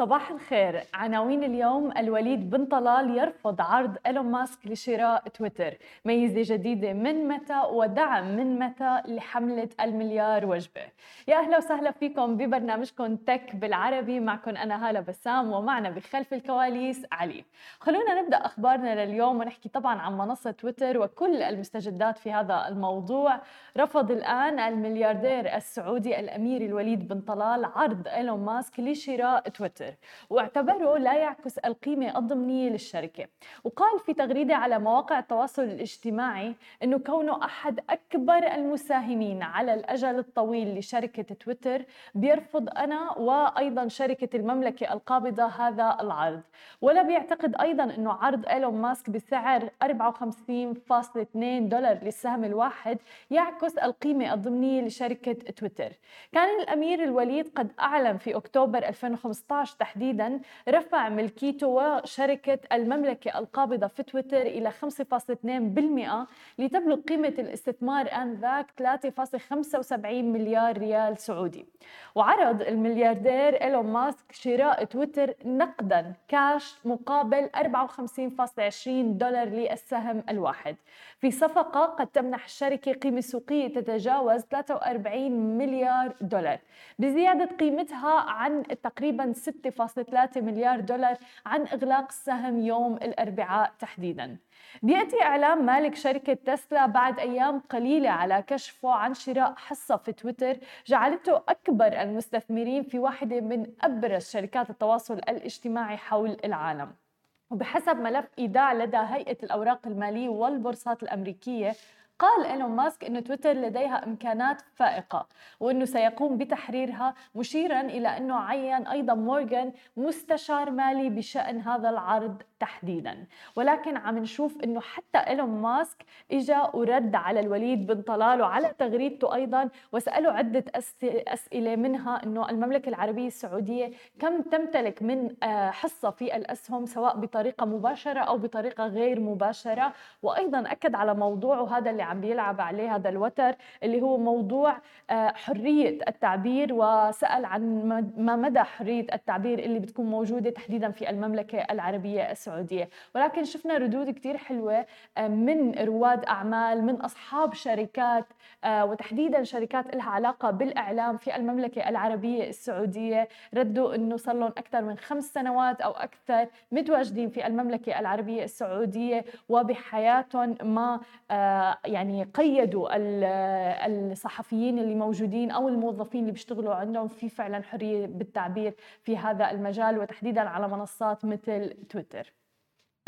صباح الخير. عناوين اليوم الوليد بن طلال يرفض عرض إيلون ماسك لشراء تويتر. ميزة جديدة من متى ودعم من متى لحملة المليار وجبة. يا أهلا وسهلا فيكم ببرنامجكم تك بالعربي. معكم أنا هالة بسام ومعنا بخلف الكواليس علي. خلونا نبدأ أخبارنا لليوم ونحكي طبعا عن منصة تويتر وكل المستجدات في هذا الموضوع. رفض الآن الملياردير السعودي الأمير الوليد بن طلال عرض إيلون ماسك لشراء تويتر. تويتر واعتبره لا يعكس القيمة الضمنية للشركة. وقال في تغريدة على مواقع التواصل الاجتماعي أنه كونه أحد أكبر المساهمين على الأجل الطويل لشركة تويتر بيرفض أنا وأيضا شركة المملكة القابضة هذا العرض. ولا بيعتقد أيضا أنه عرض إيلون ماسك بسعر 54.2 دولار للسهم الواحد يعكس القيمة الضمنية لشركة تويتر. كان الأمير الوليد قد أعلن في أكتوبر 2015 2019 تحديدا رفع ملكيته وشركة المملكة القابضة في تويتر إلى 5.2% لتبلغ قيمة الاستثمار آنذاك 3.75 مليار ريال سعودي. وعرض الملياردير إيلون ماسك شراء تويتر نقدا كاش مقابل 54.20 دولار للسهم الواحد. في صفقة قد تمنح الشركة قيمة سوقية تتجاوز 43 مليار دولار. بزيادة قيمتها عن تقريبا 6.3 مليار دولار عن إغلاق السهم يوم الأربعاء تحديداً. بيأتي إعلام مالك شركة تسلا بعد أيام قليلة على كشفه عن شراء حصة في تويتر جعلته أكبر المستثمرين في واحدة من أبرز شركات التواصل الاجتماعي حول العالم. وبحسب ملف إيداع لدى هيئة الأوراق المالية والبورصات الأمريكية قال إيلون ماسك أن تويتر لديها إمكانات فائقة وأنه سيقوم بتحريرها مشيرا إلى أنه عين أيضا مورغان مستشار مالي بشأن هذا العرض تحديدا. ولكن عم نشوف إنه حتى إيلون ماسك اجى ورد على الوليد بن طلال وعلى تغريدته أيضا وساله عدة أسئلة منها إنه المملكة العربية السعودية كم تمتلك من آه، حصة في الأسهم سواء بطريقة مباشرة أو بطريقة غير مباشرة. وأيضا أكد على موضوع وهذا اللي عم بيلعب عليه هذا الوتر اللي هو موضوع آه، حرية التعبير وسأل عن ما مدى حرية التعبير اللي بتكون موجودة تحديدا في المملكة العربية السعودية. السعودية ولكن شفنا ردود كتير حلوة آه، من رواد أعمال من أصحاب شركات آه، وتحديدا شركات لها علاقة بالإعلام في المملكة العربية السعودية. ردوا أنه صار لهم أكثر من خمس سنوات أو أكثر متواجدين في المملكة العربية السعودية وبحياتهم ما آه، يعني قيدوا الصحفيين اللي موجودين أو الموظفين اللي بيشتغلوا عندهم في فعلا حرية بالتعبير في هذا المجال وتحديدا على منصات مثل تويتر.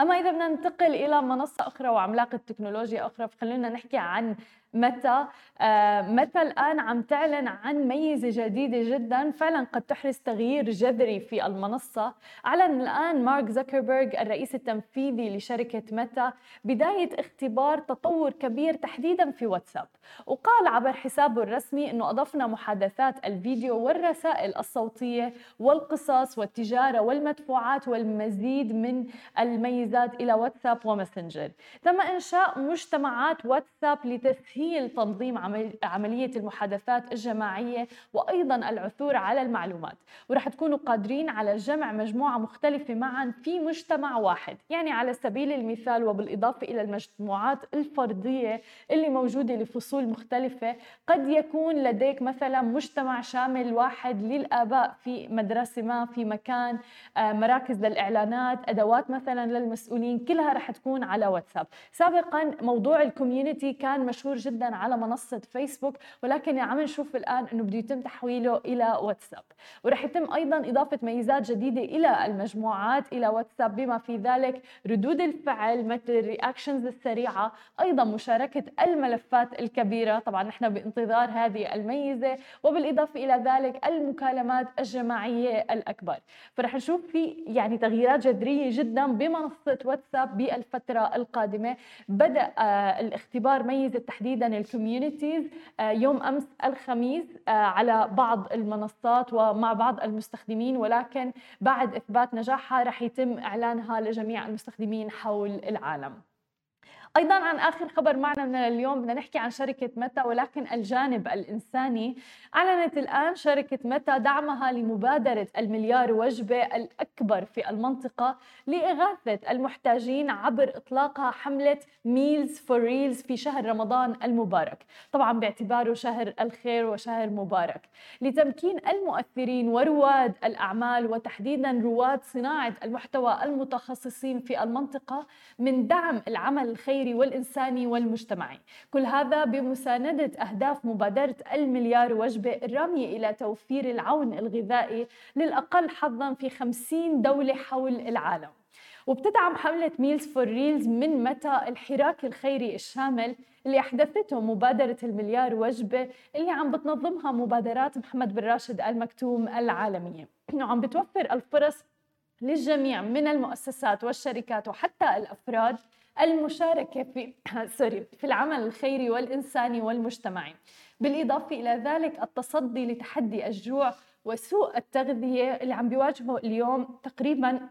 أما إذا بدنا ننتقل إلى منصة أخرى وعملاقة تكنولوجيا أخرى فخلونا نحكي عن متى آه، متى الآن عم تعلن عن ميزة جديدة جدا. فعلا قد تحرز تغيير جذري في المنصة. أعلن الآن مارك زكربيرج الرئيس التنفيذي لشركة متى بداية اختبار تطور كبير تحديدا في واتساب. وقال عبر حسابه الرسمي أنه أضفنا محادثات الفيديو والرسائل الصوتية والقصص والتجارة والمدفوعات والمزيد من الميزات إلى واتساب وماسنجر. تم إنشاء مجتمعات واتساب لتسهيل تسهيل تنظيم عملية المحادثات الجماعية وأيضا العثور على المعلومات. ورح تكونوا قادرين على جمع مجموعة مختلفة معا في مجتمع واحد. يعني على سبيل المثال وبالإضافة إلى المجموعات الفردية اللي موجودة لفصول مختلفة قد يكون لديك مثلا مجتمع شامل واحد للآباء في مدرسة ما في مكان آه، مراكز للإعلانات أدوات مثلا للمسؤولين كلها رح تكون على واتساب. سابقا موضوع الكوميونتي كان مشهور جدا جدا على منصة فيسبوك ولكن عم نشوف الآن إنه بده يتم تحويله إلى واتساب ورح يتم أيضا إضافة ميزات جديدة إلى المجموعات إلى واتساب بما في ذلك ردود الفعل مثل الرياكشنز السريعة أيضا مشاركة الملفات الكبيرة. طبعا نحن بانتظار هذه الميزة وبالإضافة إلى ذلك المكالمات الجماعية الأكبر. فرح نشوف في يعني تغييرات جذرية جدا بمنصة واتساب بالفترة القادمة. بدأ آه الاختبار ميزة تحديدا تحديدا الكوميونيتيز آه، يوم أمس الخميس آه، على بعض المنصات ومع بعض المستخدمين ولكن بعد إثبات نجاحها رح يتم إعلانها لجميع المستخدمين حول العالم. أيضا عن آخر خبر معنا من اليوم بدنا نحكي عن شركة متى ولكن الجانب الإنساني. أعلنت الآن شركة متى دعمها لمبادرة المليار وجبة الأكبر في المنطقة لإغاثة المحتاجين عبر إطلاقها حملة Meals for Reels في شهر رمضان المبارك. طبعا باعتباره شهر الخير وشهر مبارك. لتمكين المؤثرين ورواد الأعمال وتحديدا رواد صناعة المحتوى المتخصصين في المنطقة من دعم العمل الخيري والإنساني والمجتمعي. كل هذا بمساندة أهداف مبادرة المليار وجبة الرامية إلى توفير العون الغذائي للأقل حظا في 50 دولة حول العالم. وبتدعم حملة Meals for Reels من متى؟ الحراك الخيري الشامل اللي أحدثته مبادرة المليار وجبة اللي عم بتنظمها مبادرات محمد بن راشد المكتوم العالمية. وعم بتوفر الفرص للجميع من المؤسسات والشركات وحتى الأفراد المشاركة في sorry في العمل الخيري والإنساني والمجتمعي. بالإضافة إلى ذلك التصدي لتحدي الجوع وسوء التغذية اللي عم بيواجهه اليوم تقريبا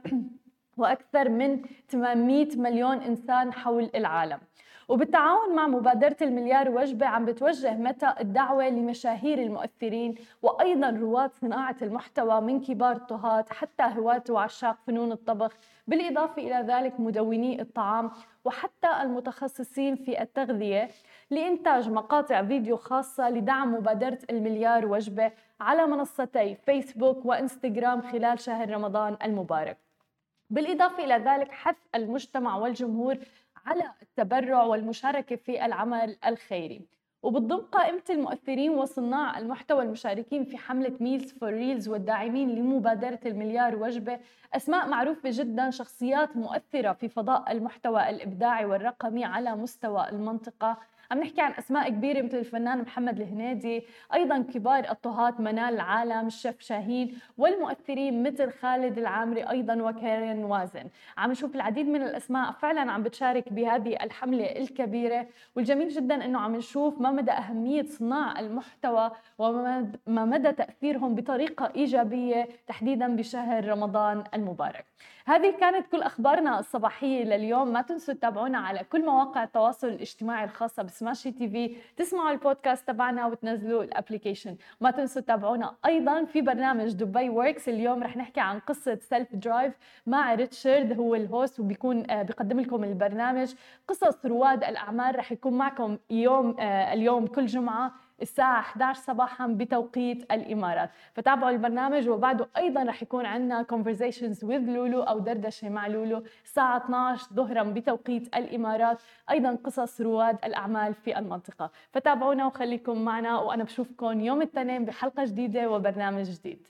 وأكثر من 800 مليون إنسان حول العالم. وبالتعاون مع مبادرة المليار وجبة عم بتوجه متى الدعوة لمشاهير المؤثرين وأيضا رواد صناعة المحتوى من كبار الطهاة حتى هواة وعشاق فنون الطبخ بالإضافة إلى ذلك مدوني الطعام وحتى المتخصصين في التغذية لإنتاج مقاطع فيديو خاصة لدعم مبادرة المليار وجبة على منصتي فيسبوك وإنستغرام خلال شهر رمضان المبارك. بالإضافة إلى ذلك حث المجتمع والجمهور على التبرع والمشاركة في العمل الخيري. وبتضم قائمة المؤثرين وصناع المحتوى المشاركين في حملة Meals for Reels والداعمين لمبادرة المليار وجبة. أسماء معروفة جدا شخصيات مؤثرة في فضاء المحتوى الإبداعي والرقمي على مستوى المنطقة عم نحكي عن أسماء كبيرة مثل الفنان محمد الهنيدي أيضا كبار الطهاة منال العالم الشيف شاهين والمؤثرين مثل خالد العامري أيضا وكارين وازن. عم نشوف العديد من الأسماء فعلا عم بتشارك بهذه الحملة الكبيرة والجميل جدا إنه عم نشوف ما مدى أهمية صناع المحتوى وما مدى تأثيرهم بطريقة إيجابية تحديدا بشهر رمضان المبارك. هذه كانت كل أخبارنا الصباحية لليوم. ما تنسوا تتابعونا على كل مواقع التواصل الاجتماعي الخاصة ب Smashi TV. تسمعوا البودكاست تبعنا وتنزلوا ال application ما تنسوا تتابعونا أيضا في برنامج Dubai Works اليوم رح نحكي عن قصة Self Drive مع ريتشارد هو ال host وبيكون آه، بيقدم لكم البرنامج. قصص رواد الأعمال رح يكون معكم يوم آه، اليوم كل جمعة الساعة 11 صباحا بتوقيت الإمارات. فتابعوا البرنامج وبعده أيضا رح يكون عندنا conversations with لولو أو دردشة مع لولو الساعة 12 ظهرا بتوقيت الإمارات أيضا قصص رواد الأعمال في المنطقة. فتابعونا وخليكم معنا وأنا بشوفكم يوم الاثنين بحلقة جديدة وبرنامج جديد.